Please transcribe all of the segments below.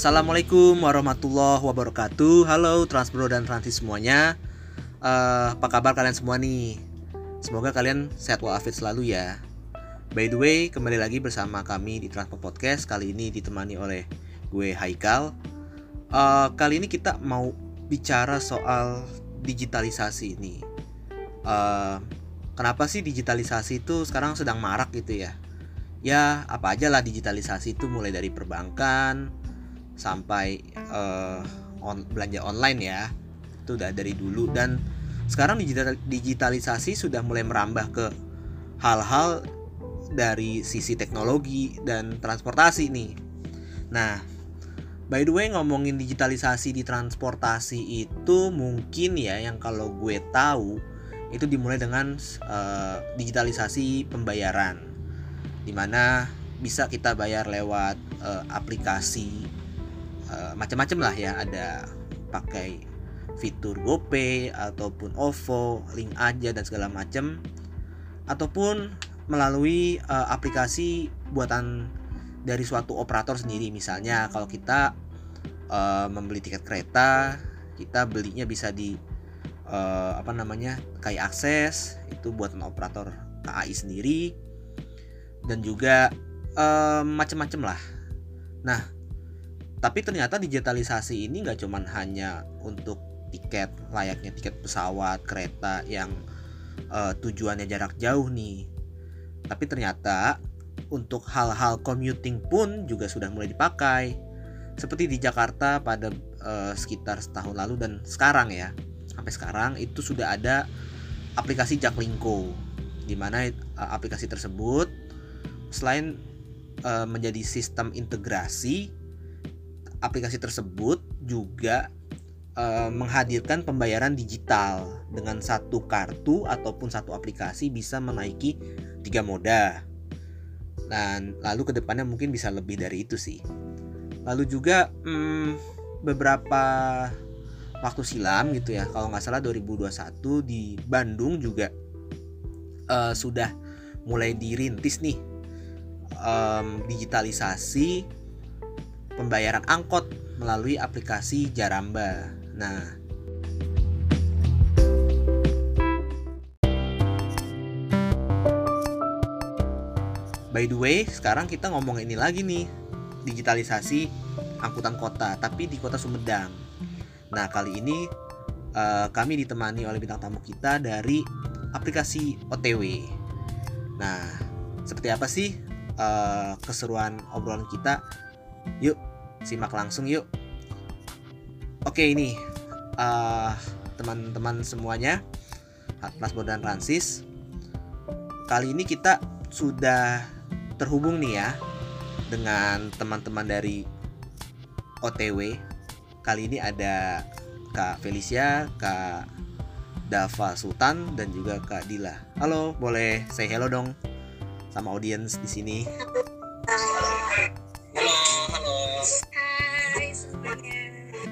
Assalamualaikum warahmatullahi wabarakatuh. Halo Transbro dan Transis semuanya. Uh, Apa kabar kalian semua nih? Semoga kalian sehat walafiat selalu ya. By the way, kembali lagi bersama kami di Transport Podcast. Kali ini ditemani oleh gue Haikal. Uh, Kali ini kita mau bicara soal digitalisasi ini uh, Kenapa sih digitalisasi itu sekarang sedang marak gitu ya? Ya apa aja lah digitalisasi itu mulai dari perbankan, sampai uh, on, belanja online ya. Itu udah dari dulu. Dan sekarang digital, digitalisasi sudah mulai merambah ke hal-hal dari sisi teknologi dan transportasi nih. Nah, by the way ngomongin digitalisasi di transportasi itu mungkin ya yang kalau gue tahu itu dimulai dengan uh, digitalisasi pembayaran, di mana bisa kita bayar lewat uh, aplikasi uh, macam-macam lah ya ada pakai fitur GoPay ataupun OVO, link aja dan segala macam. Ataupun melalui uh, aplikasi buatan dari suatu operator sendiri. Misalnya kalau kita uh, membeli tiket kereta kita belinya bisa di uh, apa namanya kayak akses itu buatan operator KAI sendiri. Dan juga uh, macam-macam lah. Nah tapi ternyata digitalisasi ini nggak cuman hanya untuk tiket layaknya tiket pesawat, kereta yang uh, tujuannya jarak jauh nih. Tapi ternyata untuk hal-hal commuting pun juga sudah mulai dipakai. Seperti di Jakarta pada uh, sekitar setahun lalu dan sekarang ya. Sampai sekarang itu sudah ada aplikasi Jaklingko di mana uh, aplikasi tersebut selain uh, menjadi sistem integrasi aplikasi tersebut juga uh, menghadirkan pembayaran digital dengan satu kartu ataupun satu aplikasi bisa menaiki tiga moda. Dan lalu ke depannya mungkin bisa lebih dari itu sih. Lalu juga hmm, beberapa waktu silam gitu ya, kalau nggak salah 2021 di Bandung juga uh, sudah mulai dirintis nih um, digitalisasi pembayaran angkot melalui aplikasi Jaramba. Nah, By the way, sekarang kita ngomong ini lagi nih, digitalisasi angkutan kota, tapi di kota Sumedang. Nah, kali ini uh, kami ditemani oleh bintang tamu kita dari aplikasi OTW. Nah, seperti apa sih uh, keseruan obrolan kita? Yuk, simak langsung yuk. Oke ini uh, teman-teman semuanya, Mas dan Francis. Kali ini kita sudah terhubung nih ya dengan teman-teman dari OTW. Kali ini ada Kak Felicia, Kak Dava Sultan dan juga Kak Dila. Halo, boleh say hello dong sama audiens di sini.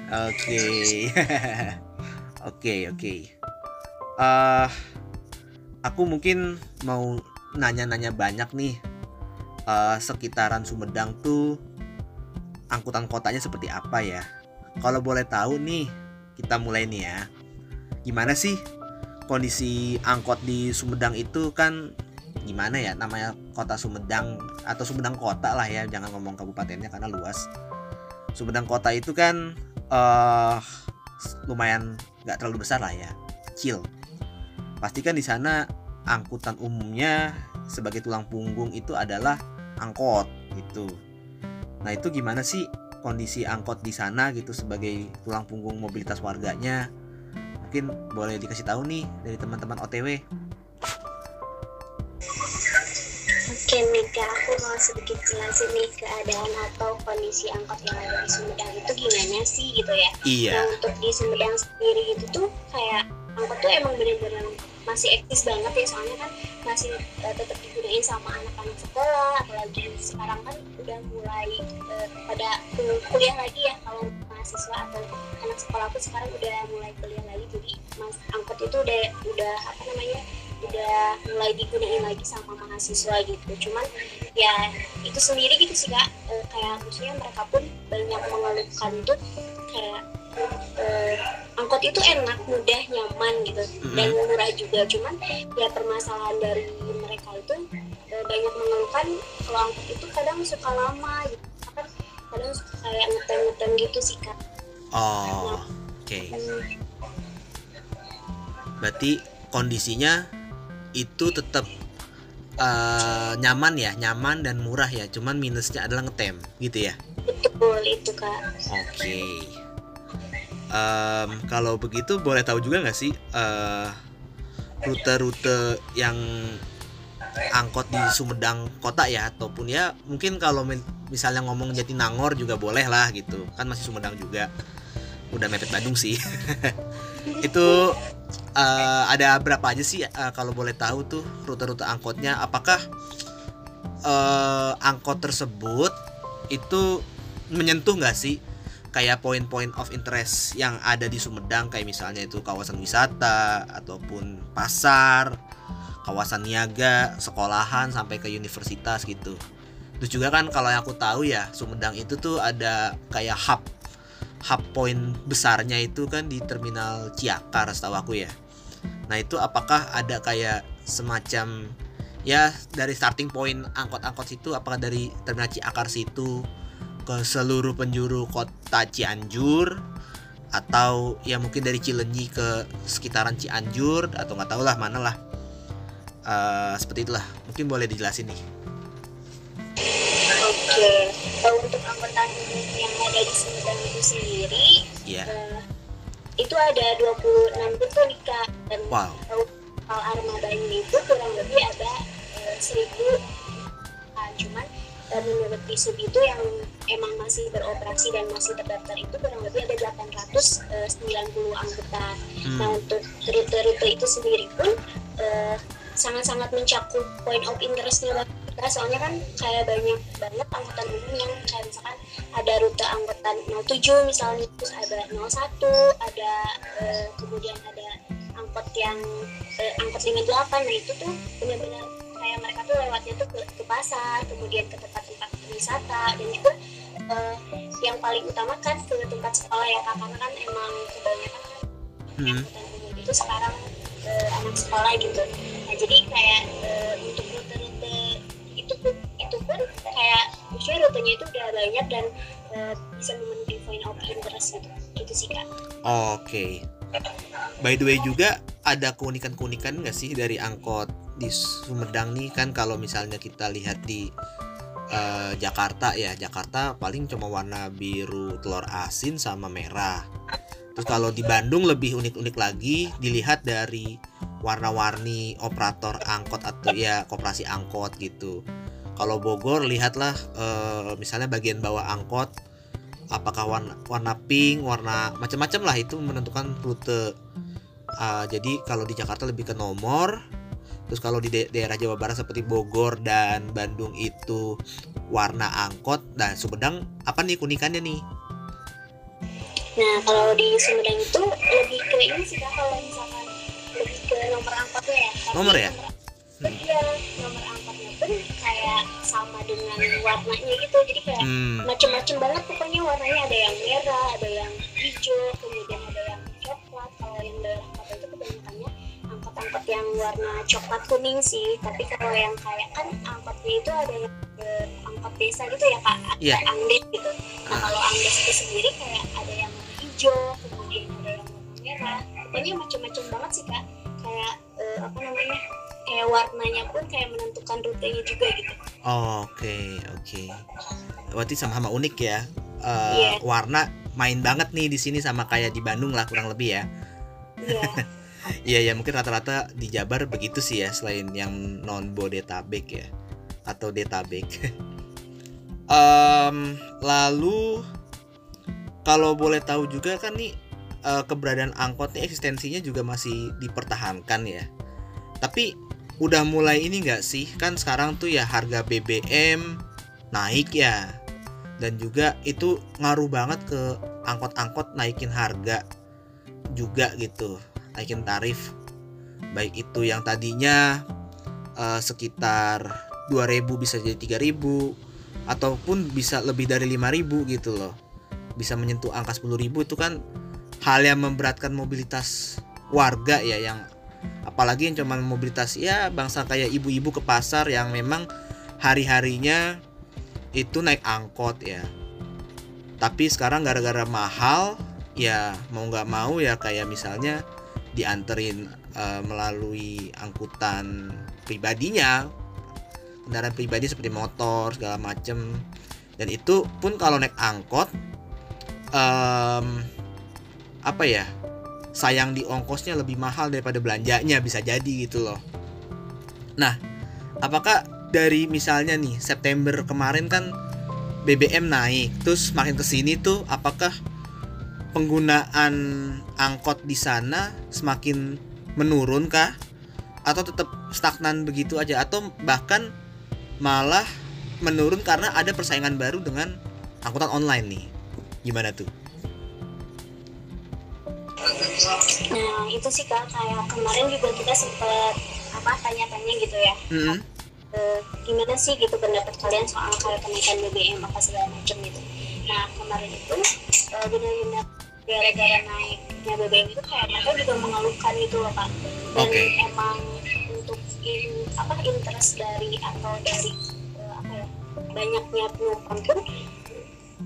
Oke. Oke, oke. Eh aku mungkin mau nanya-nanya banyak nih. Uh, sekitaran Sumedang tuh angkutan kotanya seperti apa ya? Kalau boleh tahu nih, kita mulai nih ya. Gimana sih kondisi angkot di Sumedang itu kan gimana ya namanya kota Sumedang atau Sumedang kota lah ya jangan ngomong kabupatennya karena luas Sumedang kota itu kan uh, lumayan nggak terlalu besar lah ya. Kecil. Pastikan di sana angkutan umumnya sebagai tulang punggung itu adalah angkot gitu. Nah itu gimana sih kondisi angkot di sana gitu sebagai tulang punggung mobilitas warganya? Mungkin boleh dikasih tahu nih dari teman-teman OTW Oke Mika, aku mau sedikit jelasin nih keadaan atau kondisi angkot yang ada di Sumedang itu gimana sih gitu ya. Iya. Nah untuk di Sumedang sendiri itu tuh kayak angkot tuh emang bener-bener masih eksis banget ya soalnya kan masih uh, tetap digunain sama anak-anak sekolah apalagi sekarang kan udah mulai uh, pada kuliah lagi ya kalau mahasiswa atau anak sekolah pun sekarang udah mulai kuliah lagi jadi mas angkot itu udah udah apa namanya udah mulai digunain lagi sama mahasiswa gitu. Cuman ya itu sendiri gitu sih kak. Eh, kayak maksudnya mereka pun banyak mengeluhkan tuh kayak eh, angkot itu enak mudah nyaman gitu dan murah juga. Cuman ya permasalahan dari mereka itu eh, banyak mengeluhkan kalau angkot itu kadang suka lama gitu. Kan kadang suka kayak ngetem-ngetem gitu sih kak. Oh oke. Hmm, berarti kondisinya itu tetap eh, nyaman ya nyaman dan murah ya cuman minusnya adalah ngetem gitu ya? Betul itu kak. Oke. Em, kalau begitu boleh tahu juga nggak sih eh, rute-rute yang angkot di Sumedang kota ya? Ataupun ya mungkin kalau misalnya ngomong Jatinangor juga boleh lah gitu. Kan masih Sumedang juga. Udah mepet Bandung sih itu eh, ada berapa aja sih eh, kalau boleh tahu tuh rute-rute angkotnya apakah eh, angkot tersebut itu menyentuh nggak sih kayak poin-poin of interest yang ada di Sumedang kayak misalnya itu kawasan wisata ataupun pasar, kawasan niaga, sekolahan sampai ke universitas gitu. Terus juga kan kalau yang aku tahu ya Sumedang itu tuh ada kayak hub hub poin besarnya itu kan di terminal Ciakar setahu aku ya. Nah itu apakah ada kayak semacam ya dari starting point angkot-angkot situ apakah dari terminal Ciakar situ ke seluruh penjuru kota Cianjur? Atau ya mungkin dari Cilenyi ke sekitaran Cianjur atau nggak tahu lah mana lah Eh, seperti itulah. Mungkin boleh dijelasin nih Kalau untuk umum yang ada di Sumedang itu sendiri, ya eh, itu ada 26 tipe nih kak. Dan wow kalau total armadanya itu kurang lebih ada eh, 1000 ah, cuman eh, menurut Pisub itu yang emang masih beroperasi dan masih terdaftar itu kurang lebih ada 890 angkutan. Nah hmm, untuk rute-rute itu sendiri pun eh, sangat-sangat mencakup point of interestnya banget. Karena soalnya kan kayak banyak banget angkutan umum yang kayak misalkan ada rute angkutan 07 misalnya terus ada 01 ada eh, kemudian ada angkot yang eh, angkot 58 nah itu tuh benar-benar kayak mereka tuh lewatnya tuh ke, ke pasar kemudian ke tempat-tempat wisata. Dan juga eh, yang paling utama kan ke tempat sekolah ya karena kan emang kebanyakan kan hmm, angkutan umum itu sekarang eh, anak sekolah gitu. Nah jadi kayak eh, untuk rute-rute itu pun itu pun kayak maksudnya rutenya itu udah banyak dan eh, bisa memenuhi of interest gitu. Gitu sih kak. Oke. By the way juga ada keunikan-keunikan nggak sih dari angkot di Sumedang nih? Kan kalau misalnya kita lihat di eh, Jakarta ya Jakarta paling cuma warna biru telur asin sama merah. Terus kalau di Bandung lebih unik-unik lagi dilihat dari warna-warni operator angkot atau ya koperasi angkot gitu kalau Bogor lihatlah eh, misalnya bagian bawah angkot apakah warna warna pink warna macam-macam lah itu menentukan rute. Ah, jadi kalau di Jakarta lebih ke nomor terus kalau di da- daerah Jawa Barat seperti Bogor dan Bandung itu warna angkot dan Sumedang apa nih keunikannya nih? Nah kalau di Sumedang itu lebih ke ini sih kalau misalkan lebih ke nomor angkotnya ya. Nomor ya? nomor- iya nomor angkotnya. pun kayak sama dengan warnanya gitu jadi kayak hmm, macem-macem banget. Pokoknya warnanya ada yang merah ada yang hijau kemudian ada yang coklat. Kalau yang daerah kota itu kebanyakannya angkot-angkot yang warna coklat kuning sih. Tapi kalau yang kayak kan angkotnya itu ada yang angkot desa gitu ya kak. Ada Iya. angdes gitu. Nah Ah. kalau angdes itu sendiri kayak ada yang hijau kemudian ada yang merah. Pokoknya macem-macem banget sih kak. Kayak eh, apa namanya kayak warnanya pun kayak menentukan rutenya juga gitu oke oke berarti sama-sama unik ya Eh, Iya. warna main banget nih di sini sama kayak di Bandung lah kurang lebih ya iya Iya ya mungkin rata-rata di Jabar begitu sih ya selain yang non Bodetabek ya atau Detabek. Em, lalu kalau boleh tahu juga kan nih eh, keberadaan angkot nih eksistensinya juga masih dipertahankan ya. Tapi udah mulai ini nggak sih? Kan sekarang tuh ya harga BBM naik ya. Dan juga itu ngaruh banget ke angkot-angkot naikin harga juga gitu. Naikin tarif. Baik itu yang tadinya uh, sekitar 2000 bisa jadi 3000 ataupun bisa lebih dari 5000 gitu loh. Bisa menyentuh angka 10.000 itu kan hal yang memberatkan mobilitas warga ya yang apalagi yang cuma mobilitas ya bangsa kayak ibu-ibu ke pasar yang memang hari-harinya itu naik angkot ya. Tapi sekarang gara-gara mahal ya mau nggak mau ya kayak misalnya dianterin uh, melalui angkutan pribadinya kendaraan pribadi seperti motor segala macem. Dan itu pun kalau naik angkot um, apa ya sayang di ongkosnya lebih mahal daripada belanjanya bisa jadi gitu loh. Nah apakah dari misalnya nih September kemarin kan BBM naik terus makin ke sini tuh apakah penggunaan angkot di sana semakin menurun kah? Atau tetap stagnan begitu aja? Atau bahkan malah menurun karena ada persaingan baru dengan angkutan online nih? Gimana tuh nah itu sih kak kayak kemarin juga kita sempat apa tanya-tanya gitu ya mm -hmm. uh, gimana sih gitu pendapat kalian soal kayak kenaikan BBM apa segala macam gitu nah kemarin itu uh, benar-benar gara-gara naiknya BBM itu kayak mereka juga mengeluhkan gitu loh kak dan okay. emang untuk in, apa interest dari atau dari uh, apa ya banyaknya penumpang pun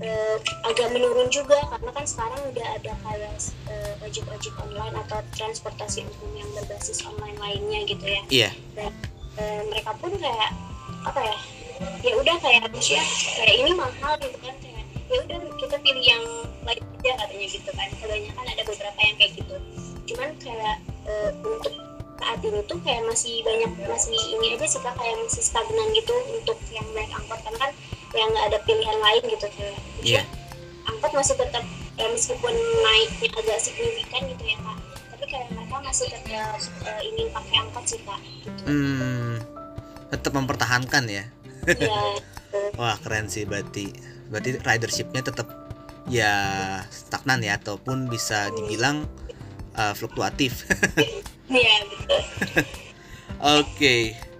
uh, agak menurun juga karena kan sekarang udah ada kayak uh, ojek-ojek online atau transportasi umum yang berbasis online lainnya gitu ya. Iya. Yeah. Dan uh, mereka pun kayak apa ya? Ya udah kayak manusia kayak ini mahal gitu kan kayak ya udah kita pilih yang lain aja katanya gitu kan. Kebanyakan ada beberapa yang kayak gitu. Cuman kayak uh, untuk saat ini tuh kayak masih banyak masih ini aja sih kak kayak masih stagnan gitu untuk yang naik angkot karena kan yang nggak ada pilihan lain gitu kayak yeah. angkot masih tetap ya meskipun naiknya agak signifikan gitu ya kak tapi kayak mereka masih tetap uh, ingin pakai angkot sih kak gitu. hmm, tetap mempertahankan ya yeah, gitu. wah keren sih berarti berarti ridershipnya tetap ya stagnan ya ataupun bisa dibilang uh, fluktuatif iya gitu oke okay.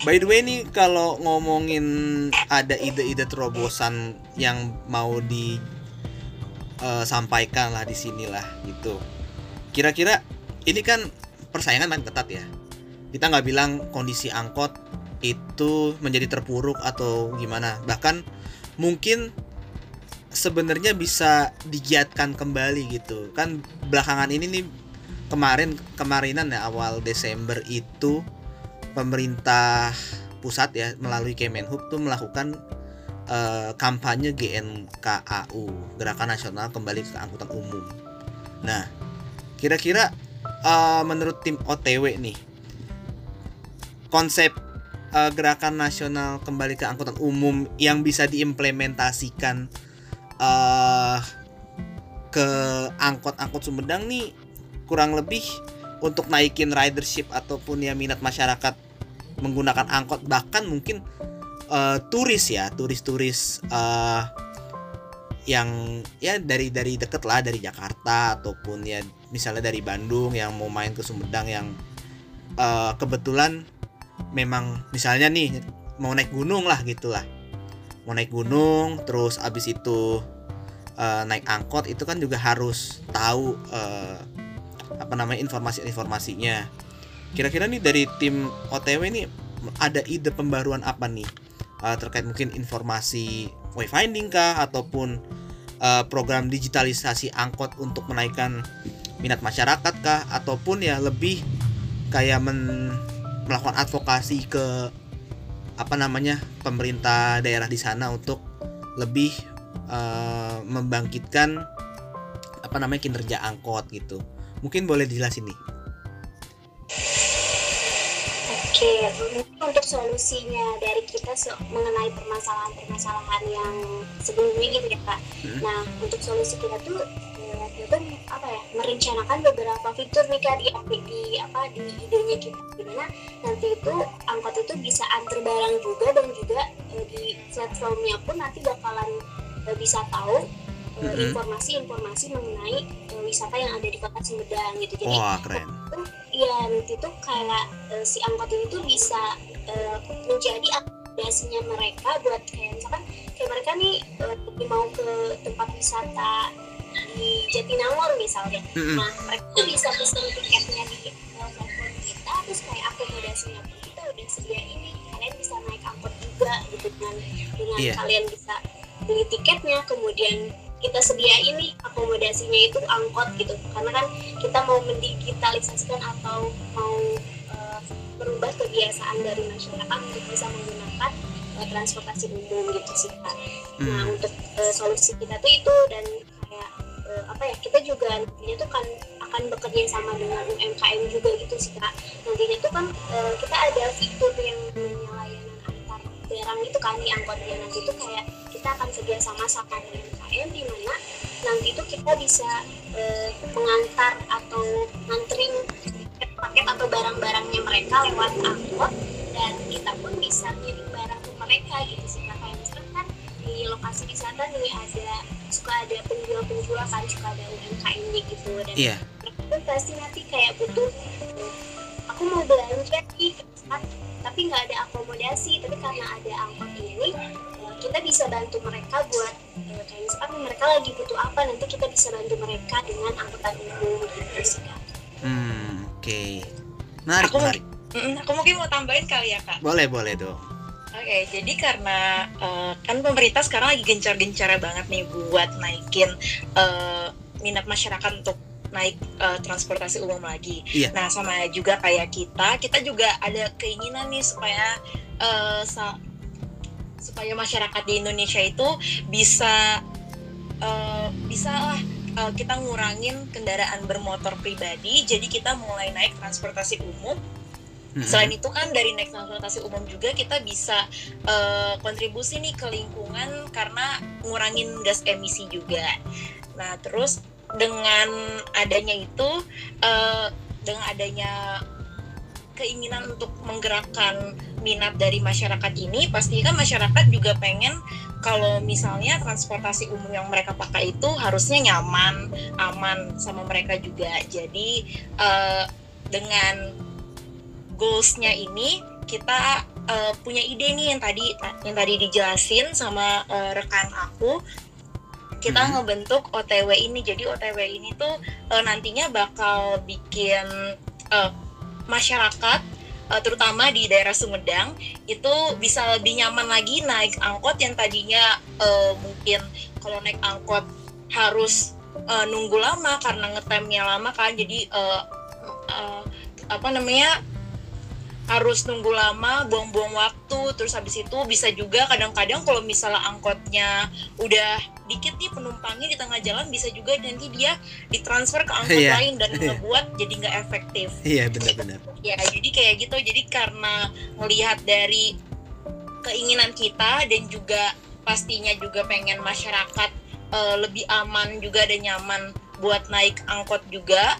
By the way nih kalau ngomongin ada ide-ide terobosan yang mau disampaikan eh, uh, lah di sinilah gitu. Kira-kira ini kan persaingan main ketat ya. Kita nggak bilang kondisi angkot itu menjadi terpuruk atau gimana. Bahkan mungkin sebenarnya bisa digiatkan kembali gitu. Kan belakangan ini nih kemarin kemarinan ya awal Desember itu pemerintah pusat ya melalui Kemenhub tuh melakukan uh, kampanye GNKAU Gerakan Nasional Kembali ke Angkutan Umum. Nah, kira-kira uh, menurut tim OTW nih konsep uh, Gerakan Nasional Kembali ke Angkutan Umum yang bisa diimplementasikan uh, ke angkot-angkot Sumedang nih kurang lebih untuk naikin ridership ataupun ya minat masyarakat menggunakan angkot bahkan mungkin uh, turis ya turis-turis uh, yang ya dari dari deket lah dari Jakarta ataupun ya misalnya dari Bandung yang mau main ke Sumedang yang uh, kebetulan memang misalnya nih mau naik gunung lah gitulah mau naik gunung terus abis itu uh, naik angkot itu kan juga harus tahu uh, apa namanya informasi-informasinya. Kira-kira nih dari tim OTW ini ada ide pembaruan apa nih uh, terkait mungkin informasi wayfinding kah ataupun uh, program digitalisasi angkot untuk menaikkan minat masyarakat kah ataupun ya lebih kayak men melakukan advokasi ke apa namanya pemerintah daerah di sana untuk lebih uh, membangkitkan apa namanya kinerja angkot gitu. Mungkin boleh dijelasin nih. Oke, untuk solusinya dari kita so mengenai permasalahan-permasalahan yang sebelumnya gitu ya kak. Hmm. Nah, untuk solusi kita tuh ya, kita apa ya merencanakan beberapa fitur nih kak di, di apa di idenya kita gimana nanti itu angkot itu bisa antar barang juga dan juga eh, di platformnya pun nanti bakalan eh, bisa tahu Eh, mm-hmm. informasi-informasi mengenai wisata yang ada di kota Sumedang gitu. Jadi Wah, keren. ya nanti tuh kayak uh, si angkot ini tuh bisa uh, menjadi akomodasinya mereka buat kayak misalkan kayak mereka nih uh, mau ke tempat wisata di Jatinangor misalnya mm -hmm. nah mereka tuh bisa pesen tiketnya di platform kita terus kayak akomodasinya pun kita udah sedia ini kalian bisa naik angkot juga gitu dengan dengan yeah. kalian bisa beli tiketnya kemudian kita sediain nih akomodasinya itu angkot gitu karena kan kita mau mendigitalisasikan atau mau uh, merubah kebiasaan dari masyarakat untuk bisa menggunakan uh, transportasi umum gitu sih kak. Hmm. Nah untuk uh, solusi kita tuh itu dan kayak uh, apa ya kita juga nantinya tuh kan akan bekerja sama dengan UMKM juga gitu sih kak. Nantinya tuh kan uh, kita ada fitur yang namanya layanan antar barang itu kan di angkotnya nanti tuh kayak kita akan kerja sama sama dengan UMKM di mana nanti itu kita bisa uh, mengantar atau nganterin paket atau barang-barangnya mereka lewat angkot dan kita pun bisa ngirim barang ke mereka gitu sih kayak misalkan kan di lokasi wisata nih ada suka ada penjual-penjual kan suka ada UMKM-nya gitu. Dan yeah. mereka pun pasti nanti kayak butuh aku mau belanja nih tapi nggak ada akomodasi tapi karena ada angkot ini kita bisa bantu mereka buat eh, kayak misalkan mereka lagi butuh apa nanti kita bisa bantu mereka dengan angkutan umum gitu sih kak. Hmm oke. Okay. Menarik aku menarik. Mungkin, aku mungkin mau tambahin kali ya kak. Boleh boleh dong. Oke, okay, jadi karena uh, kan pemerintah sekarang lagi gencar-gencar banget nih buat naikin uh, minat masyarakat untuk naik uh, transportasi umum lagi. Iya. Nah, sama juga kayak kita, kita juga ada keinginan nih supaya uh, supaya masyarakat di Indonesia itu bisa uh, bisa lah uh, kita ngurangin kendaraan bermotor pribadi jadi kita mulai naik transportasi umum hmm Selain itu kan dari naik transportasi umum juga kita bisa uh, kontribusi nih ke lingkungan karena ngurangin gas emisi juga. Nah terus dengan adanya itu, uh, dengan adanya keinginan untuk menggerakkan minat dari masyarakat ini pasti kan masyarakat juga pengen kalau misalnya transportasi umum yang mereka pakai itu harusnya nyaman aman sama mereka juga. Jadi uh, dengan goalsnya ini kita uh, punya ide nih yang tadi yang tadi dijelasin sama uh, rekan aku. Kita hmm. ngebentuk OTW ini. Jadi OTW ini tuh uh, nantinya bakal bikin uh, masyarakat uh, terutama di daerah Sumedang itu bisa lebih nyaman lagi naik angkot yang tadinya uh, mungkin kalau naik angkot harus uh, nunggu lama karena ngetemnya lama kan jadi uh, uh, apa namanya harus nunggu lama, buang-buang waktu, terus habis itu bisa juga kadang-kadang kalau misalnya angkotnya udah dikit nih penumpangnya di tengah jalan bisa juga nanti dia ditransfer ke angkot yeah. lain dan ngebuat jadi nggak efektif. Iya yeah, benar-benar. Ya jadi kayak gitu, jadi karena melihat dari keinginan kita dan juga pastinya juga pengen masyarakat uh, lebih aman juga dan nyaman buat naik angkot juga.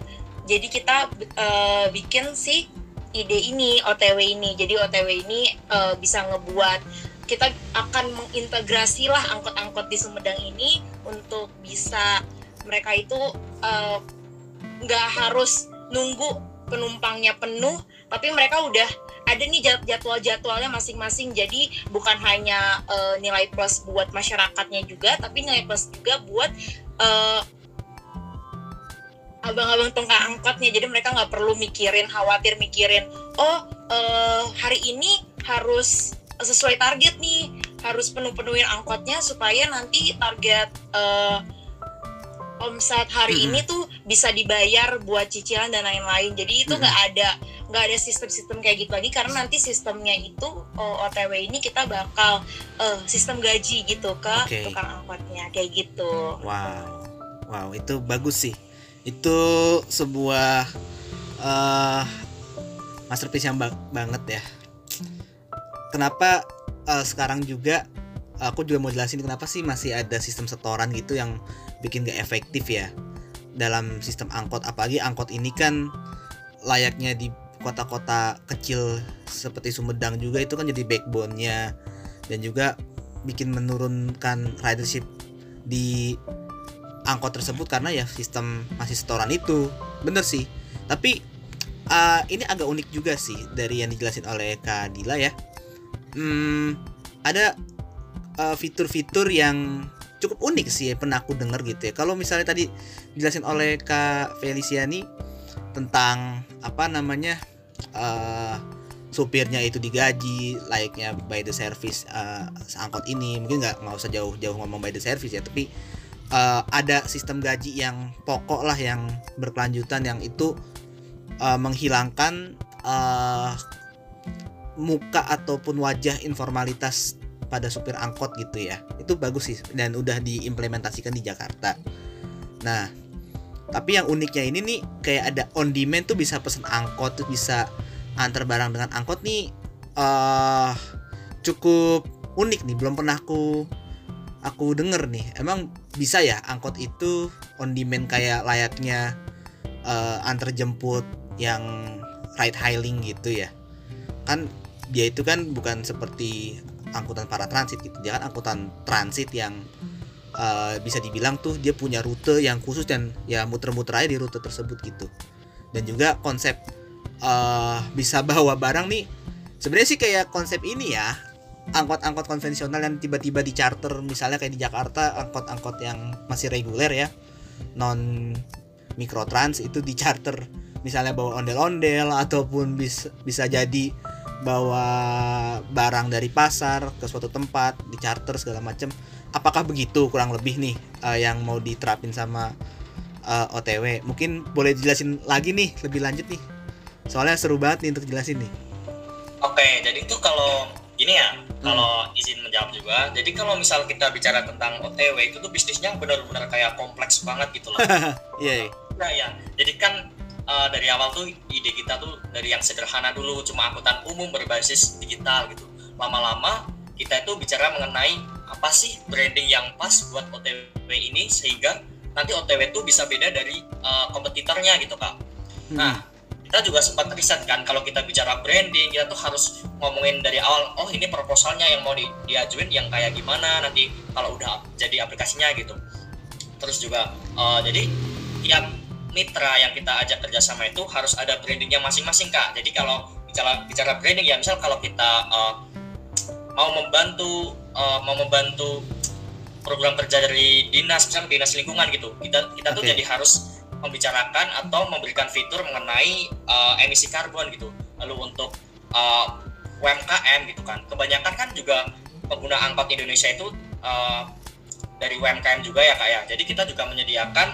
Jadi kita uh, bikin sih ide ini OTW ini. Jadi OTW ini uh, bisa ngebuat kita akan mengintegrasi lah angkot-angkot di Sumedang ini untuk bisa mereka itu eh, nggak uh, harus nunggu penumpangnya penuh tapi mereka udah ada nih jadwal-jadwalnya masing-masing. Jadi bukan hanya uh, nilai plus buat masyarakatnya juga tapi nilai plus juga buat abang-abang tongkang angkotnya jadi mereka nggak perlu mikirin khawatir mikirin oh uh, hari ini harus sesuai target nih harus penuh-penuhin angkotnya supaya nanti target uh, omset hari -hmm. ini tuh bisa dibayar buat cicilan dan lain-lain jadi itu nggak -hmm. ada nggak ada sistem-sistem kayak gitu lagi karena nanti sistemnya itu uh, OTW ini kita bakal uh, sistem gaji gitu ke okay. tukang angkotnya kayak gitu wow wow itu bagus sih itu sebuah uh, masterpiece yang ba banget ya. Kenapa uh, sekarang juga aku juga mau jelasin kenapa sih masih ada sistem setoran gitu yang bikin gak efektif ya dalam sistem angkot. Apalagi angkot ini kan layaknya di kota-kota kecil seperti Sumedang juga itu kan jadi backbone-nya. Dan juga bikin menurunkan ridership di angkot tersebut karena ya sistem masih setoran itu bener sih tapi uh, ini agak unik juga sih dari yang dijelasin oleh Kak Dila ya. Hmm, ada uh, fitur-fitur yang cukup unik sih ya, pernah aku denger gitu ya. Kalau misalnya tadi dijelasin oleh Kak Feliciani tentang apa namanya uh, supirnya itu digaji layaknya by the service uh, angkot ini mungkin nggak nggak usah jauh-jauh ngomong by the service ya tapi uh, ada sistem gaji yang pokok lah yang berkelanjutan yang itu uh, menghilangkan uh, muka ataupun wajah informalitas pada supir angkot gitu ya. Itu bagus sih dan udah diimplementasikan di Jakarta. Nah tapi yang uniknya ini nih kayak ada on demand tuh bisa pesen angkot tuh bisa antar barang dengan angkot nih uh, cukup unik nih. Belum pernah aku aku denger nih. Emang bisa ya angkot itu on demand kayak layaknya uh, antar jemput yang ride hailing gitu ya. Kan dia itu kan bukan seperti angkutan para transit gitu. Dia kan angkutan transit yang uh, bisa dibilang tuh dia punya rute yang khusus dan ya muter-muter aja di rute tersebut gitu. Dan juga konsep uh, bisa bawa barang nih sebenarnya sih kayak konsep ini ya angkot-angkot konvensional yang tiba-tiba di charter misalnya kayak di Jakarta angkot-angkot yang masih reguler ya non mikrotrans itu di charter. Misalnya bawa ondel-ondel ataupun bisa bisa jadi bawa barang dari pasar ke suatu tempat di charter segala macam apakah begitu kurang lebih nih uh, yang mau diterapin sama uh, eh, OTW mungkin boleh dijelasin lagi nih lebih lanjut nih. Soalnya seru banget nih untuk jelasin nih. Oke jadi itu kalau ini ya hmm. kalau izin menjawab juga jadi kalau misal kita bicara tentang OTW itu tuh bisnisnya benar-benar kayak kompleks banget gitu loh iya yeah, nah ya jadi kan uh, dari awal tuh ide kita tuh dari yang sederhana dulu cuma angkutan umum berbasis digital gitu lama-lama kita itu bicara mengenai apa sih branding yang pas buat OTW ini sehingga nanti OTW itu bisa beda dari uh, kompetitornya gitu kak. Hmm. Nah kita juga sempat riset kan kalau kita bicara branding kita tuh harus ngomongin dari awal oh ini proposalnya yang mau di, diajuin yang kayak gimana nanti kalau udah jadi aplikasinya gitu. Terus juga uh, jadi tiap mitra yang kita ajak kerjasama itu harus ada brandingnya masing-masing kak. Jadi kalau bicara bicara branding ya misal kalau kita uh, mau membantu uh, mau membantu program kerja dari dinas misalnya dinas lingkungan gitu kita kita tuh jadi harus membicarakan atau memberikan fitur mengenai uh, emisi karbon gitu. Lalu untuk uh, eh, UMKM gitu kan, kebanyakan kan juga pengguna angkot Indonesia itu uh, dari UMKM juga ya kak ya. Jadi kita juga menyediakan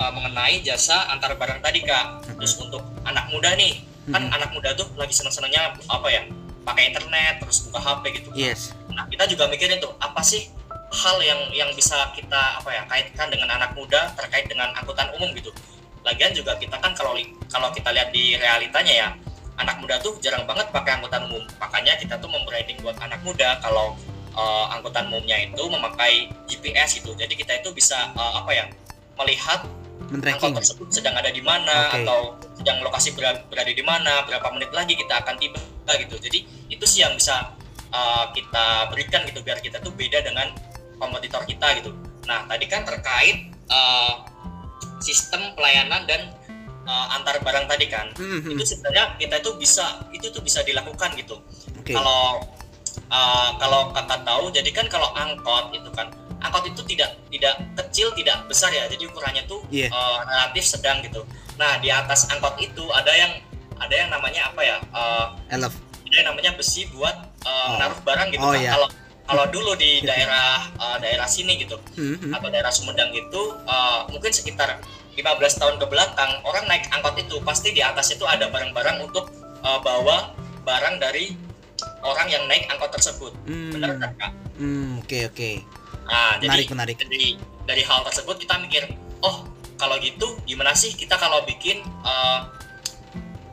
uh, mengenai jasa antar barang tadi kak. Terus untuk anak muda nih, kan anak muda tuh lagi senang-senangnya apa ya? Pakai internet, terus buka HP gitu. Yes. Nah kita juga mikirin tuh apa sih hal yang yang bisa kita apa ya kaitkan dengan anak muda terkait dengan angkutan umum gitu. Lagian juga kita kan kalau kalau kita lihat di realitanya ya anak muda tuh jarang banget pakai angkutan umum. Makanya kita tuh membranding buat anak muda kalau uh, angkutan umumnya itu memakai GPS gitu. Jadi kita itu bisa uh, apa ya melihat angkot tersebut sedang ada di mana okay. atau sedang lokasi berada, berada di mana, berapa menit lagi kita akan tiba gitu. Jadi itu sih yang bisa uh, kita berikan gitu biar kita tuh beda dengan kompetitor kita gitu. Nah tadi kan terkait uh, sistem pelayanan dan uh, antar barang tadi kan, mm-hmm. itu sebenarnya kita itu bisa itu tuh bisa dilakukan gitu. Okay. Kalau uh, kalau kakak tahu, jadi kan kalau angkot itu kan angkot itu tidak tidak kecil tidak besar ya, jadi ukurannya tuh yeah. uh, relatif sedang gitu. Nah di atas angkot itu ada yang ada yang namanya apa ya? Uh, Ada yang namanya besi buat uh, oh. naruh barang gitu oh, kan. Yeah. Kalau kalau dulu di daerah uh, daerah sini gitu hmm. atau daerah Sumedang itu uh, mungkin sekitar 15 tahun ke belakang orang naik angkot itu pasti di atas itu ada barang-barang untuk uh, bawa barang dari orang yang naik angkot tersebut hmm. benar kan kak? Hmm, oke okay, oke. Okay. Nah menarik, jadi menarik. dari dari hal tersebut kita mikir oh kalau gitu gimana sih kita kalau bikin uh,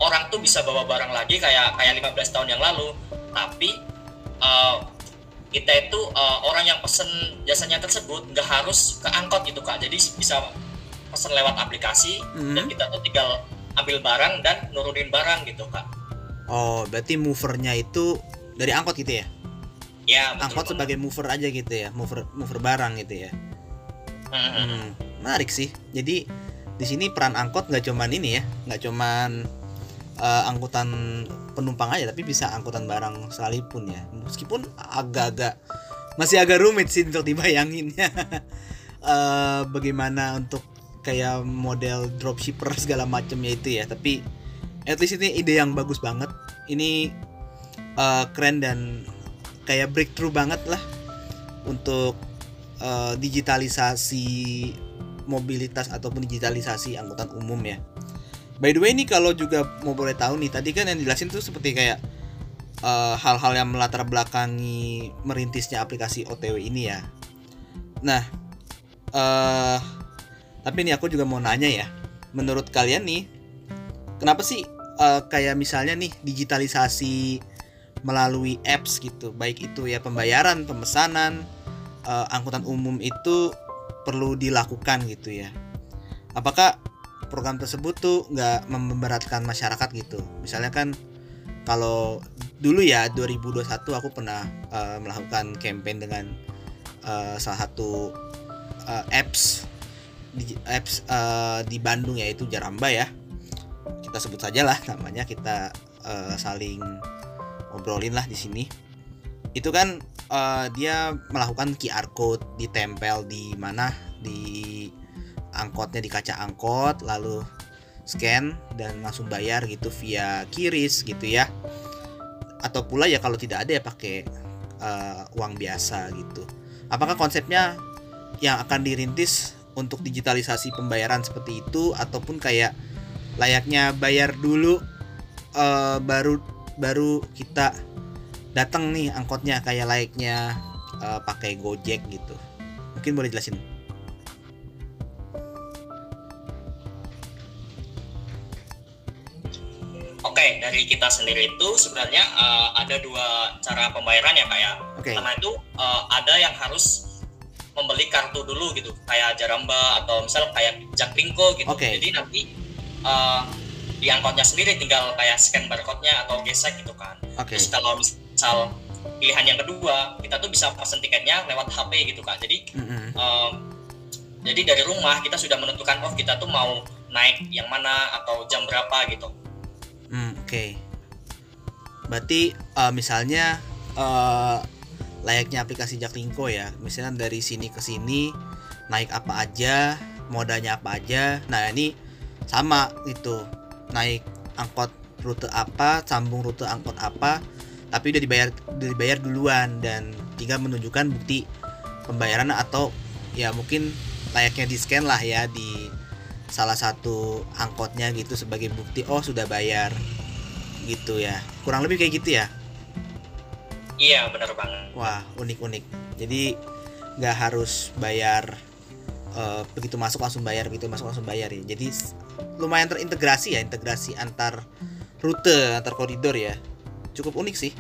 orang tuh bisa bawa barang lagi kayak kayak 15 tahun yang lalu tapi uh, kita itu uh, orang yang pesen jasanya tersebut nggak harus ke angkot gitu kak jadi bisa pesen lewat aplikasi hmm. dan kita tuh tinggal ambil barang dan nurunin barang gitu kak oh berarti movernya itu dari angkot gitu ya ya betul angkot betul. sebagai mover aja gitu ya mover mover barang gitu ya hmm. Hmm, menarik sih jadi di sini peran angkot nggak cuman ini ya nggak cuman uh, angkutan penumpang aja tapi bisa angkutan barang sekalipun ya. Meskipun agak-agak masih agak rumit sih untuk dibayanginnya uh, bagaimana untuk kayak model dropshipper segala macamnya itu ya. Tapi at least ini ide yang bagus banget. Ini uh, keren dan kayak breakthrough banget lah untuk uh, digitalisasi mobilitas ataupun digitalisasi angkutan umum ya by the way ini kalau juga mau boleh tahu nih tadi kan yang dijelasin tuh seperti kayak hal-hal uh, yang melatar belakangi merintisnya aplikasi OTW ini ya. Nah uh, tapi ini aku juga mau nanya ya. Menurut kalian nih kenapa sih uh, kayak misalnya nih digitalisasi melalui apps gitu baik itu ya pembayaran pemesanan uh, angkutan umum itu perlu dilakukan gitu ya. Apakah program tersebut tuh nggak memberatkan masyarakat gitu. Misalnya kan kalau dulu ya 2021 aku pernah uh, melakukan campaign dengan uh, salah satu uh, apps di apps uh, di Bandung yaitu Jaramba ya. Kita sebut saja lah namanya kita uh, saling ngobrolin lah di sini. Itu kan uh, dia melakukan QR code ditempel di mana di angkotnya di kaca angkot lalu scan dan langsung bayar gitu via kiris gitu ya atau pula ya kalau tidak ada ya pakai uh, uang biasa gitu apakah konsepnya yang akan dirintis untuk digitalisasi pembayaran seperti itu ataupun kayak layaknya bayar dulu uh, baru baru kita datang nih angkotnya kayak layaknya uh, pakai Gojek gitu. Mungkin boleh jelasin. Oke, dari kita sendiri itu sebenarnya uh, ada dua cara pembayaran ya kayak. Okay. Pertama itu uh, ada yang harus membeli kartu dulu gitu kayak Jaramba atau misal kayak Jaklingko gitu okay. jadi nanti uh, di angkotnya sendiri tinggal kayak scan barcode-nya atau gesek gitu kan okay. terus kalau misal pilihan yang kedua kita tuh bisa pesen tiketnya lewat HP gitu kan jadi mm -hmm. um, jadi dari rumah kita sudah menentukan oh kita tuh mau naik yang mana atau jam berapa gitu okay. berarti uh, misalnya uh, layaknya aplikasi Jaklingko ya. Misalnya dari sini ke sini naik apa aja modanya apa aja. Nah ini sama itu naik angkot rute apa sambung rute angkot apa tapi udah dibayar udah dibayar duluan dan tinggal menunjukkan bukti pembayaran atau ya mungkin layaknya di scan lah ya di salah satu angkotnya gitu sebagai bukti oh sudah bayar gitu ya kurang lebih kayak gitu ya Iya benar banget. Wah unik unik. Jadi nggak harus bayar uh, begitu masuk langsung bayar begitu masuk langsung bayar ya. Jadi lumayan terintegrasi ya integrasi antar rute antar koridor ya. Cukup unik sih.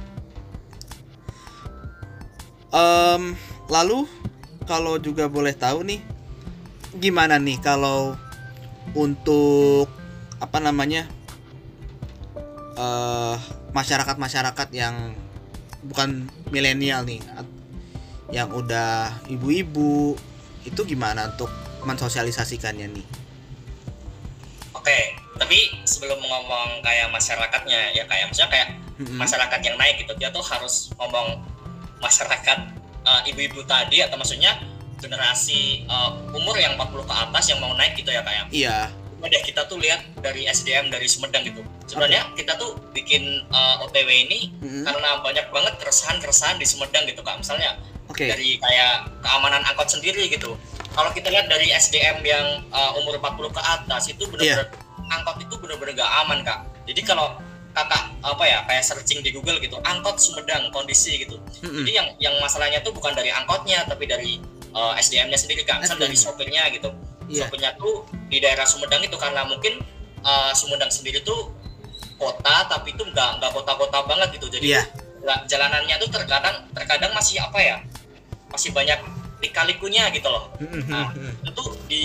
Um, lalu kalau juga boleh tahu nih gimana nih kalau untuk apa namanya uh, masyarakat-masyarakat yang bukan milenial nih yang udah ibu-ibu itu gimana untuk mensosialisasikannya nih? Oke, tapi sebelum ngomong kayak masyarakatnya ya kayak misalnya kayak mm-hmm. masyarakat yang naik gitu dia tuh harus ngomong masyarakat uh, ibu-ibu tadi atau maksudnya generasi uh, umur yang 40 ke atas yang mau naik gitu ya kayak. Iya deh kita tuh lihat dari SDM dari Sumedang gitu sebenarnya okay. kita tuh bikin uh, eh, OTW ini mm-hmm. karena banyak banget keresahan-keresahan di Sumedang gitu kak misalnya okay. dari kayak keamanan angkot sendiri gitu kalau kita lihat dari SDM yang uh, umur 40 ke atas itu benar-benar yeah. angkot itu benar-benar gak aman kak jadi kalau kakak apa ya kayak searching di Google gitu angkot Sumedang kondisi gitu mm-hmm. jadi yang yang masalahnya tuh bukan dari angkotnya tapi dari uh, SDM-nya sendiri kak misal dari sopirnya gitu yeah. sopirnya tuh di daerah Sumedang itu karena mungkin uh, Sumedang sendiri tuh kota tapi itu nggak nggak kota-kota banget gitu jadi yeah. jalanannya tuh terkadang terkadang masih apa ya masih banyak lika-likunya gitu loh mm-hmm. nah itu di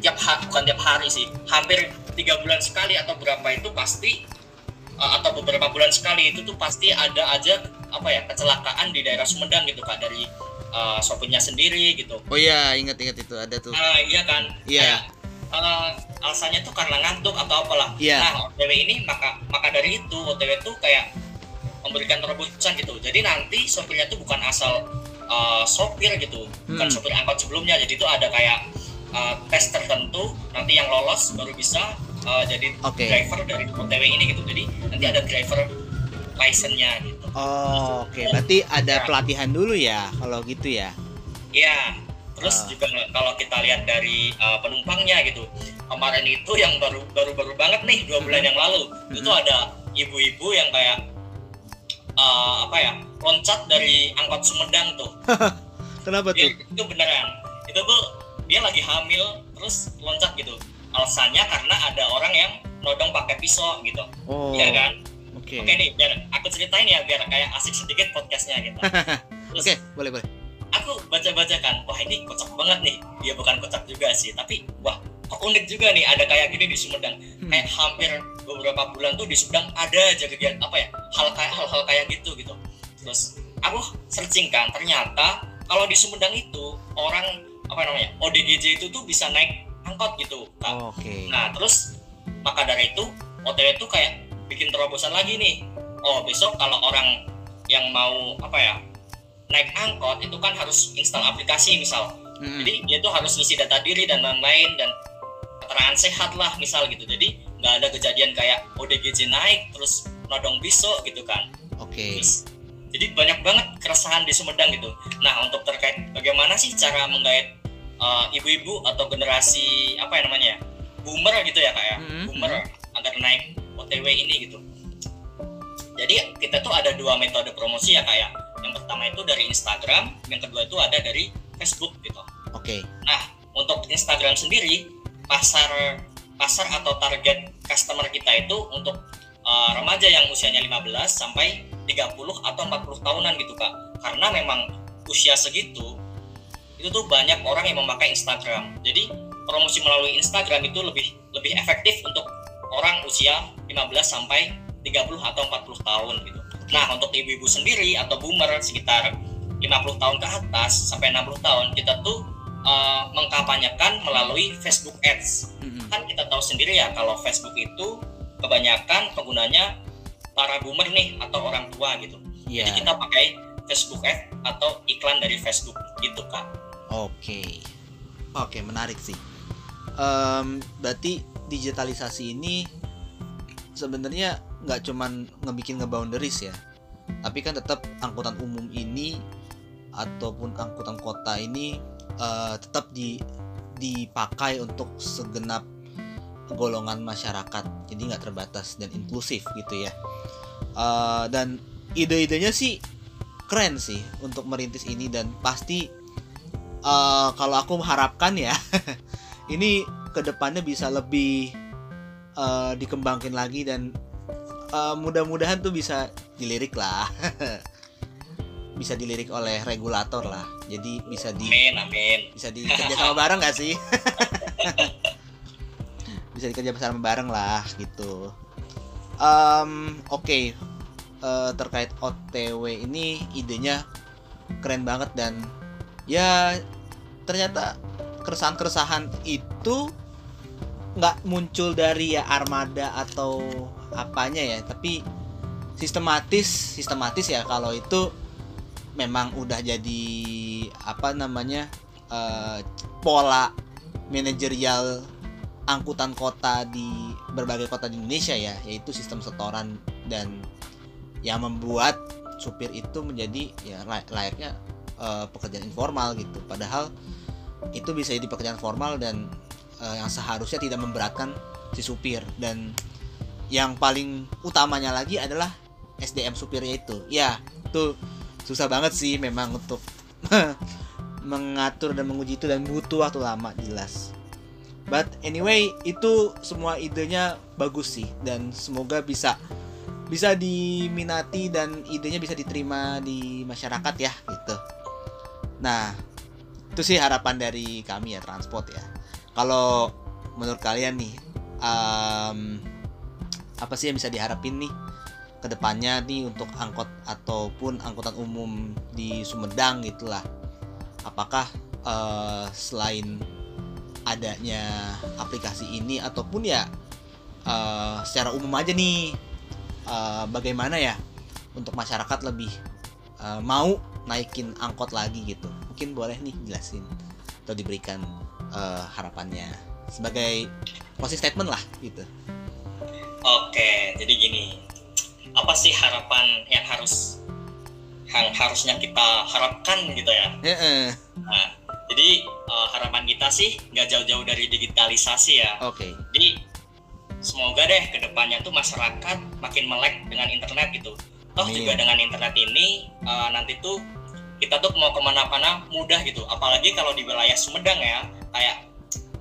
tiap hari bukan tiap hari sih hampir tiga bulan sekali atau berapa itu pasti uh, atau beberapa bulan sekali itu tuh pasti ada aja apa ya kecelakaan di daerah Sumedang gitu kak dari uh, sopirnya sendiri gitu. Oh iya, ingat-ingat itu ada tuh. Uh, iya kan? Iya. Yeah. Uh, alasannya tuh karena ngantuk atau apalah yeah. nah OTW ini maka maka dari itu OTW tuh kayak memberikan terobosan gitu jadi nanti sopirnya tuh bukan asal uh, sopir gitu bukan hmm. sopir angkot sebelumnya jadi itu ada kayak uh, tes tertentu nanti yang lolos baru bisa uh, jadi okay. driver dari OTW ini gitu jadi nanti ada driver license-nya gitu oh oke okay. berarti ada pelatihan dulu ya kalau gitu ya iya terus uh. juga kalau kita lihat dari uh, penumpangnya gitu kemarin itu yang baru baru baru banget nih dua bulan yang lalu itu ada ibu-ibu yang kayak uh, apa ya loncat dari angkot Sumedang tuh kenapa tuh itu beneran itu tuh dia lagi hamil terus loncat gitu alasannya karena ada orang yang nodong pakai pisau gitu oh. ya kan Oke. Okay. Oke nih, biar aku ceritain ya biar kayak asik sedikit podcastnya gitu. Oke, okay, boleh boleh aku baca-baca kan wah ini kocak banget nih dia bukan kocak juga sih tapi wah kok unik juga nih ada kayak gini di Sumedang hmm. kayak hampir beberapa bulan tuh di Sumedang ada aja kegiatan apa ya hal kayak hal-hal kayak gitu gitu terus aku searching kan ternyata kalau di Sumedang itu orang apa namanya ODGJ itu tuh bisa naik angkot gitu kan? oh, okay. nah terus maka dari itu OTW itu kayak bikin terobosan lagi nih. Oh besok kalau orang yang mau apa ya naik angkot itu kan harus install aplikasi misal. Hmm. jadi dia tuh harus ngisi data diri dan lain-lain dan keterangan sehat lah misal gitu. Jadi nggak ada kejadian kayak ODGJ naik terus nodong besok gitu kan. Oke. Okay. jadi banyak banget keresahan di Sumedang gitu. Nah untuk terkait bagaimana sih cara menggait uh, ibu-ibu atau generasi apa ya namanya boomer gitu ya kak ya? Hmm. boomer agar naik OTW ini gitu. Jadi kita tuh ada dua metode promosi ya kayak ya. Yang pertama itu dari Instagram yang kedua itu ada dari Facebook gitu. Oke. Okay. nah untuk Instagram sendiri pasar pasar atau target customer kita itu untuk uh, remaja yang usianya 15 sampai 30 atau 40 tahunan gitu kak. Karena memang usia segitu itu tuh banyak orang yang memakai Instagram. Jadi promosi melalui Instagram itu lebih lebih efektif untuk orang usia 15 sampai 30 atau 40 tahun gitu Nah, untuk ibu-ibu sendiri atau boomer sekitar 50 tahun ke atas sampai 60 tahun, kita tuh uh, mengkampanyekan melalui Facebook Ads. Mm-hmm. Kan kita tahu sendiri ya kalau Facebook itu kebanyakan penggunanya para boomer nih atau orang tua gitu. Yeah. Jadi kita pakai Facebook Ads atau iklan dari Facebook gitu kan. Oke. Okay. Oke, okay, menarik sih. Um, berarti digitalisasi ini sebenarnya nggak cuman ngebikin ngeboundaries ya. Tapi kan tetap angkutan umum ini ataupun angkutan kota ini uh, tetap di dipakai untuk segenap golongan masyarakat. Jadi nggak terbatas dan inklusif gitu ya. Uh, dan ide-idenya sih keren sih untuk merintis ini dan pasti uh, kalau aku mengharapkan ya ini ke depannya bisa lebih uh, dikembangkan lagi dan uh, mudah-mudahan tuh bisa dilirik lah bisa dilirik oleh regulator lah jadi bisa di amin, amin. bisa dikerja sama bareng gak sih bisa dikerja sama bareng lah gitu um, oke okay. uh, eh, terkait OTW ini idenya keren banget dan ya ternyata keresahan-keresahan itu nggak muncul dari ya armada atau apanya ya tapi sistematis sistematis ya kalau itu memang udah jadi apa namanya uh, pola manajerial angkutan kota di berbagai kota di Indonesia ya yaitu sistem setoran dan yang membuat supir itu menjadi ya layaknya uh, pekerjaan informal gitu. Padahal itu bisa jadi pekerjaan formal dan uh, yang seharusnya tidak memberatkan si supir. Dan yang paling utamanya lagi adalah SDM supirnya itu. Ya itu susah banget sih memang untuk mengatur dan menguji itu dan butuh waktu lama jelas. But anyway itu semua idenya bagus sih. Dan semoga bisa bisa diminati dan idenya bisa diterima di masyarakat ya gitu. Nah itu sih harapan dari kami ya transport ya kalau menurut kalian nih um, apa sih yang bisa diharapin nih ke depannya nih untuk angkot ataupun angkutan umum di Sumedang gitulah apakah uh, selain adanya aplikasi ini ataupun ya uh, secara umum aja nih uh, bagaimana ya untuk masyarakat lebih uh, mau naikin angkot lagi gitu? Mungkin boleh nih jelasin atau diberikan uh, harapannya. Sebagai closing statement lah gitu. Oke jadi gini. Apa sih harapan yang harus yang harusnya kita harapkan gitu ya? Nah jadi uh, harapan kita sih nggak jauh-jauh dari digitalisasi ya. Oke. Okay. jadi semoga deh ke depannya tuh masyarakat makin melek dengan internet gitu. Toh Amin. juga dengan internet ini uh, nanti tuh kita tuh mau ke mana-mana mudah gitu. Apalagi kalau di wilayah Sumedang ya kayak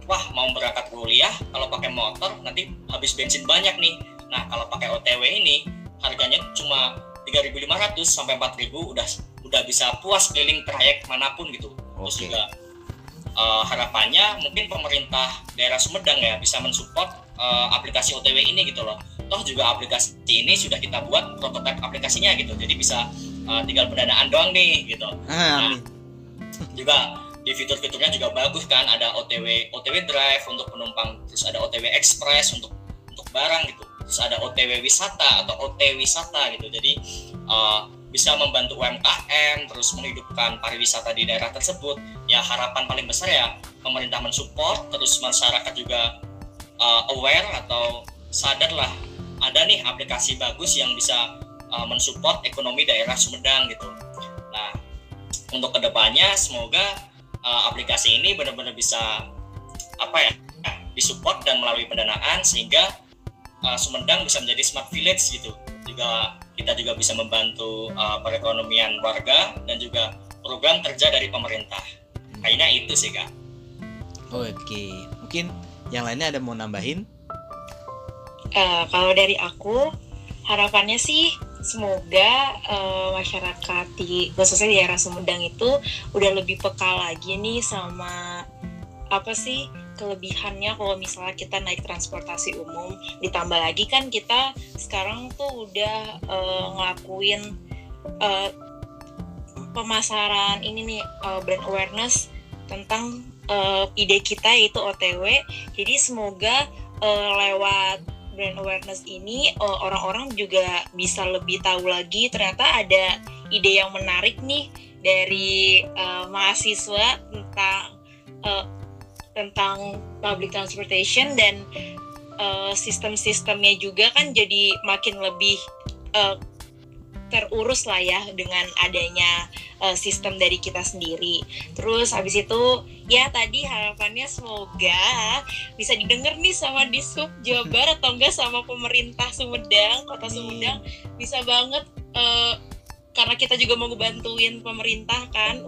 wah mau berangkat kuliah kalau pakai motor nanti habis bensin banyak nih. Nah kalau pakai OTW ini harganya cuma 3.500 sampai 4.000 udah udah bisa puas keliling trayek mana pun gitu. Terus juga uh, harapannya mungkin pemerintah daerah Sumedang ya bisa mensupport uh, aplikasi OTW ini gitu loh. Toh juga aplikasi ini sudah kita buat prototipe aplikasinya gitu. Jadi bisa uh, tinggal pendanaan doang nih gitu. Ah, nah, juga di fitur-fiturnya juga bagus kan ada OTW OTW Drive untuk penumpang terus ada OTW Express untuk untuk barang gitu terus ada OTW wisata atau OT wisata gitu jadi uh, bisa membantu UMKM terus menghidupkan pariwisata di daerah tersebut ya harapan paling besar ya pemerintah mensupport terus masyarakat juga uh, aware atau sadar lah ada nih aplikasi bagus yang bisa uh, mensupport ekonomi daerah Sumedang gitu. Nah, untuk ke depannya semoga uh, aplikasi ini benar-benar bisa apa ya disupport dan melalui pendanaan sehingga uh, Sumedang bisa menjadi smart village gitu. Juga kita juga bisa membantu uh, perekonomian warga dan juga program kerja dari pemerintah. Kayaknya itu sih kak. Oke, mungkin yang lainnya ada mau nambahin? Uh, kalau dari aku harapannya sih semoga uh, masyarakat di khususnya di daerah Sumedang itu udah lebih peka lagi nih sama apa sih kelebihannya kalau misalnya kita naik transportasi umum. Ditambah lagi kan kita sekarang tuh udah uh, ngelakuin uh, pemasaran ini nih uh, brand awareness tentang uh, ide kita yaitu OTW jadi semoga uh, lewat brand awareness ini eh, orang-orang juga bisa lebih tahu lagi ternyata ada ide yang menarik nih dari uh, mahasiswa tentang uh, tentang public transportation dan uh, sistem-sistemnya juga kan jadi makin lebih uh, terurus lah ya dengan adanya uh, sistem dari kita sendiri. Terus habis itu ya tadi harapannya semoga bisa didengar nih sama di sub Jawa Barat atau enggak sama pemerintah Sumedang, Kota Sumedang bisa banget uh, karena kita juga mau ngebantuin pemerintah kan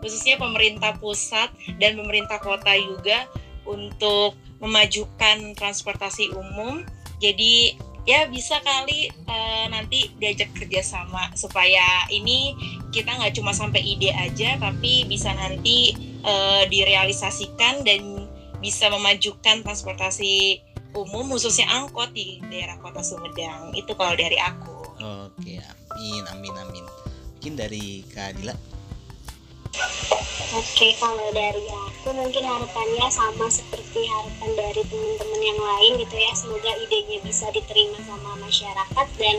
khususnya pemerintah pusat dan pemerintah kota juga untuk memajukan transportasi umum. Jadi ya bisa kali uh, nanti diajak kerjasama supaya ini kita nggak cuma sampai ide aja tapi bisa nanti uh, direalisasikan dan bisa memajukan transportasi umum khususnya angkot di daerah kota Sumedang itu kalau dari aku. Oke amin amin amin. Mungkin dari Kak Dila Oke, kalau dari aku mungkin harapannya sama seperti harapan dari teman-teman yang lain gitu ya. Semoga idenya bisa diterima sama masyarakat dan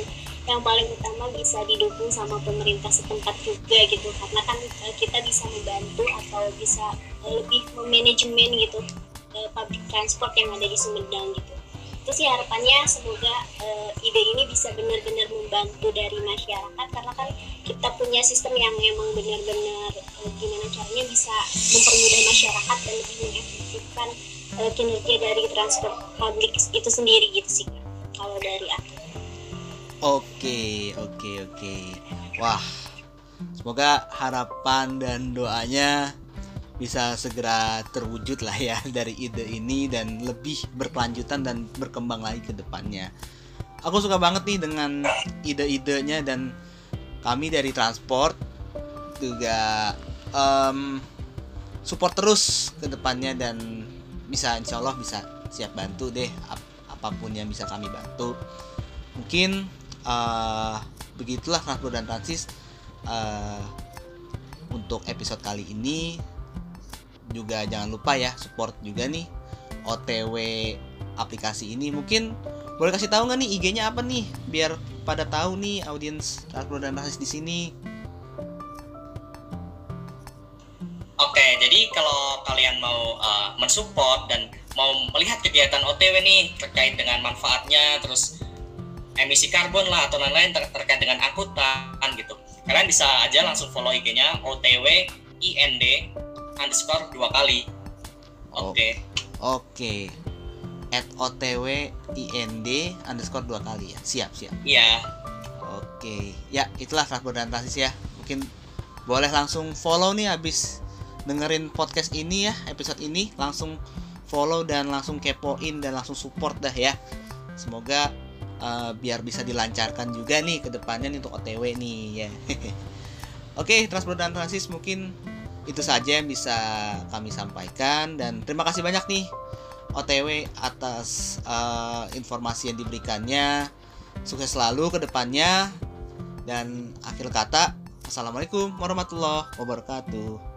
yang paling utama bisa didukung sama pemerintah setempat juga gitu. Karena kan eh, kita bisa membantu atau bisa lebih memanajemen gitu eh, public transport yang ada di Sumedang gitu itu sih harapannya semoga uh, ide ini bisa benar-benar membantu dari masyarakat karena kan kita punya sistem yang memang benar-benar uh, gimana caranya bisa mempermudah masyarakat dan lebih mengefektifkan uh, kinerja dari transport publik itu sendiri gitu sih kalau dari aku. Oke oke oke wah semoga harapan dan doanya bisa segera terwujud lah ya dari ide ini dan lebih berkelanjutan dan berkembang lagi ke depannya. Aku suka banget nih dengan ide-idenya dan kami dari transport juga um, support terus ke depannya dan bisa insya Allah bisa siap bantu deh ap apa pun yang bisa kami bantu. Mungkin uh, begitulah transport dan transis uh, untuk episode kali ini juga jangan lupa ya support juga nih OTW aplikasi ini. Mungkin boleh kasih tahu nggak nih IG-nya apa nih biar pada tahu nih audiens Transpro dan Rasis di sini. Oke, jadi kalau kalian mau uh, mensupport dan mau melihat kegiatan OTW nih terkait dengan manfaatnya, terus emisi karbon lah atau lain-lain ter terkait dengan angkutan gitu, kalian bisa aja langsung follow IG-nya OTW IND underscore dua kali. Oke. Okay. Oke. Okay. At OTW IND underscore dua kali ya. Siap siap. Iya. Oke. Okay. Ya itulah transport dan transis ya. Mungkin boleh langsung follow nih habis dengerin podcast ini ya episode ini langsung follow dan langsung kepoin dan langsung support dah ya. Semoga uh, biar bisa dilancarkan juga nih ke depannya nih untuk OTW nih ya. Oke, okay, transport dan transis mungkin itu saja yang bisa kami sampaikan dan terima kasih banyak nih OTW atas uh, informasi yang diberikannya. Sukses selalu ke depannya. Dan akhir kata Assalamualaikum warahmatullahi wabarakatuh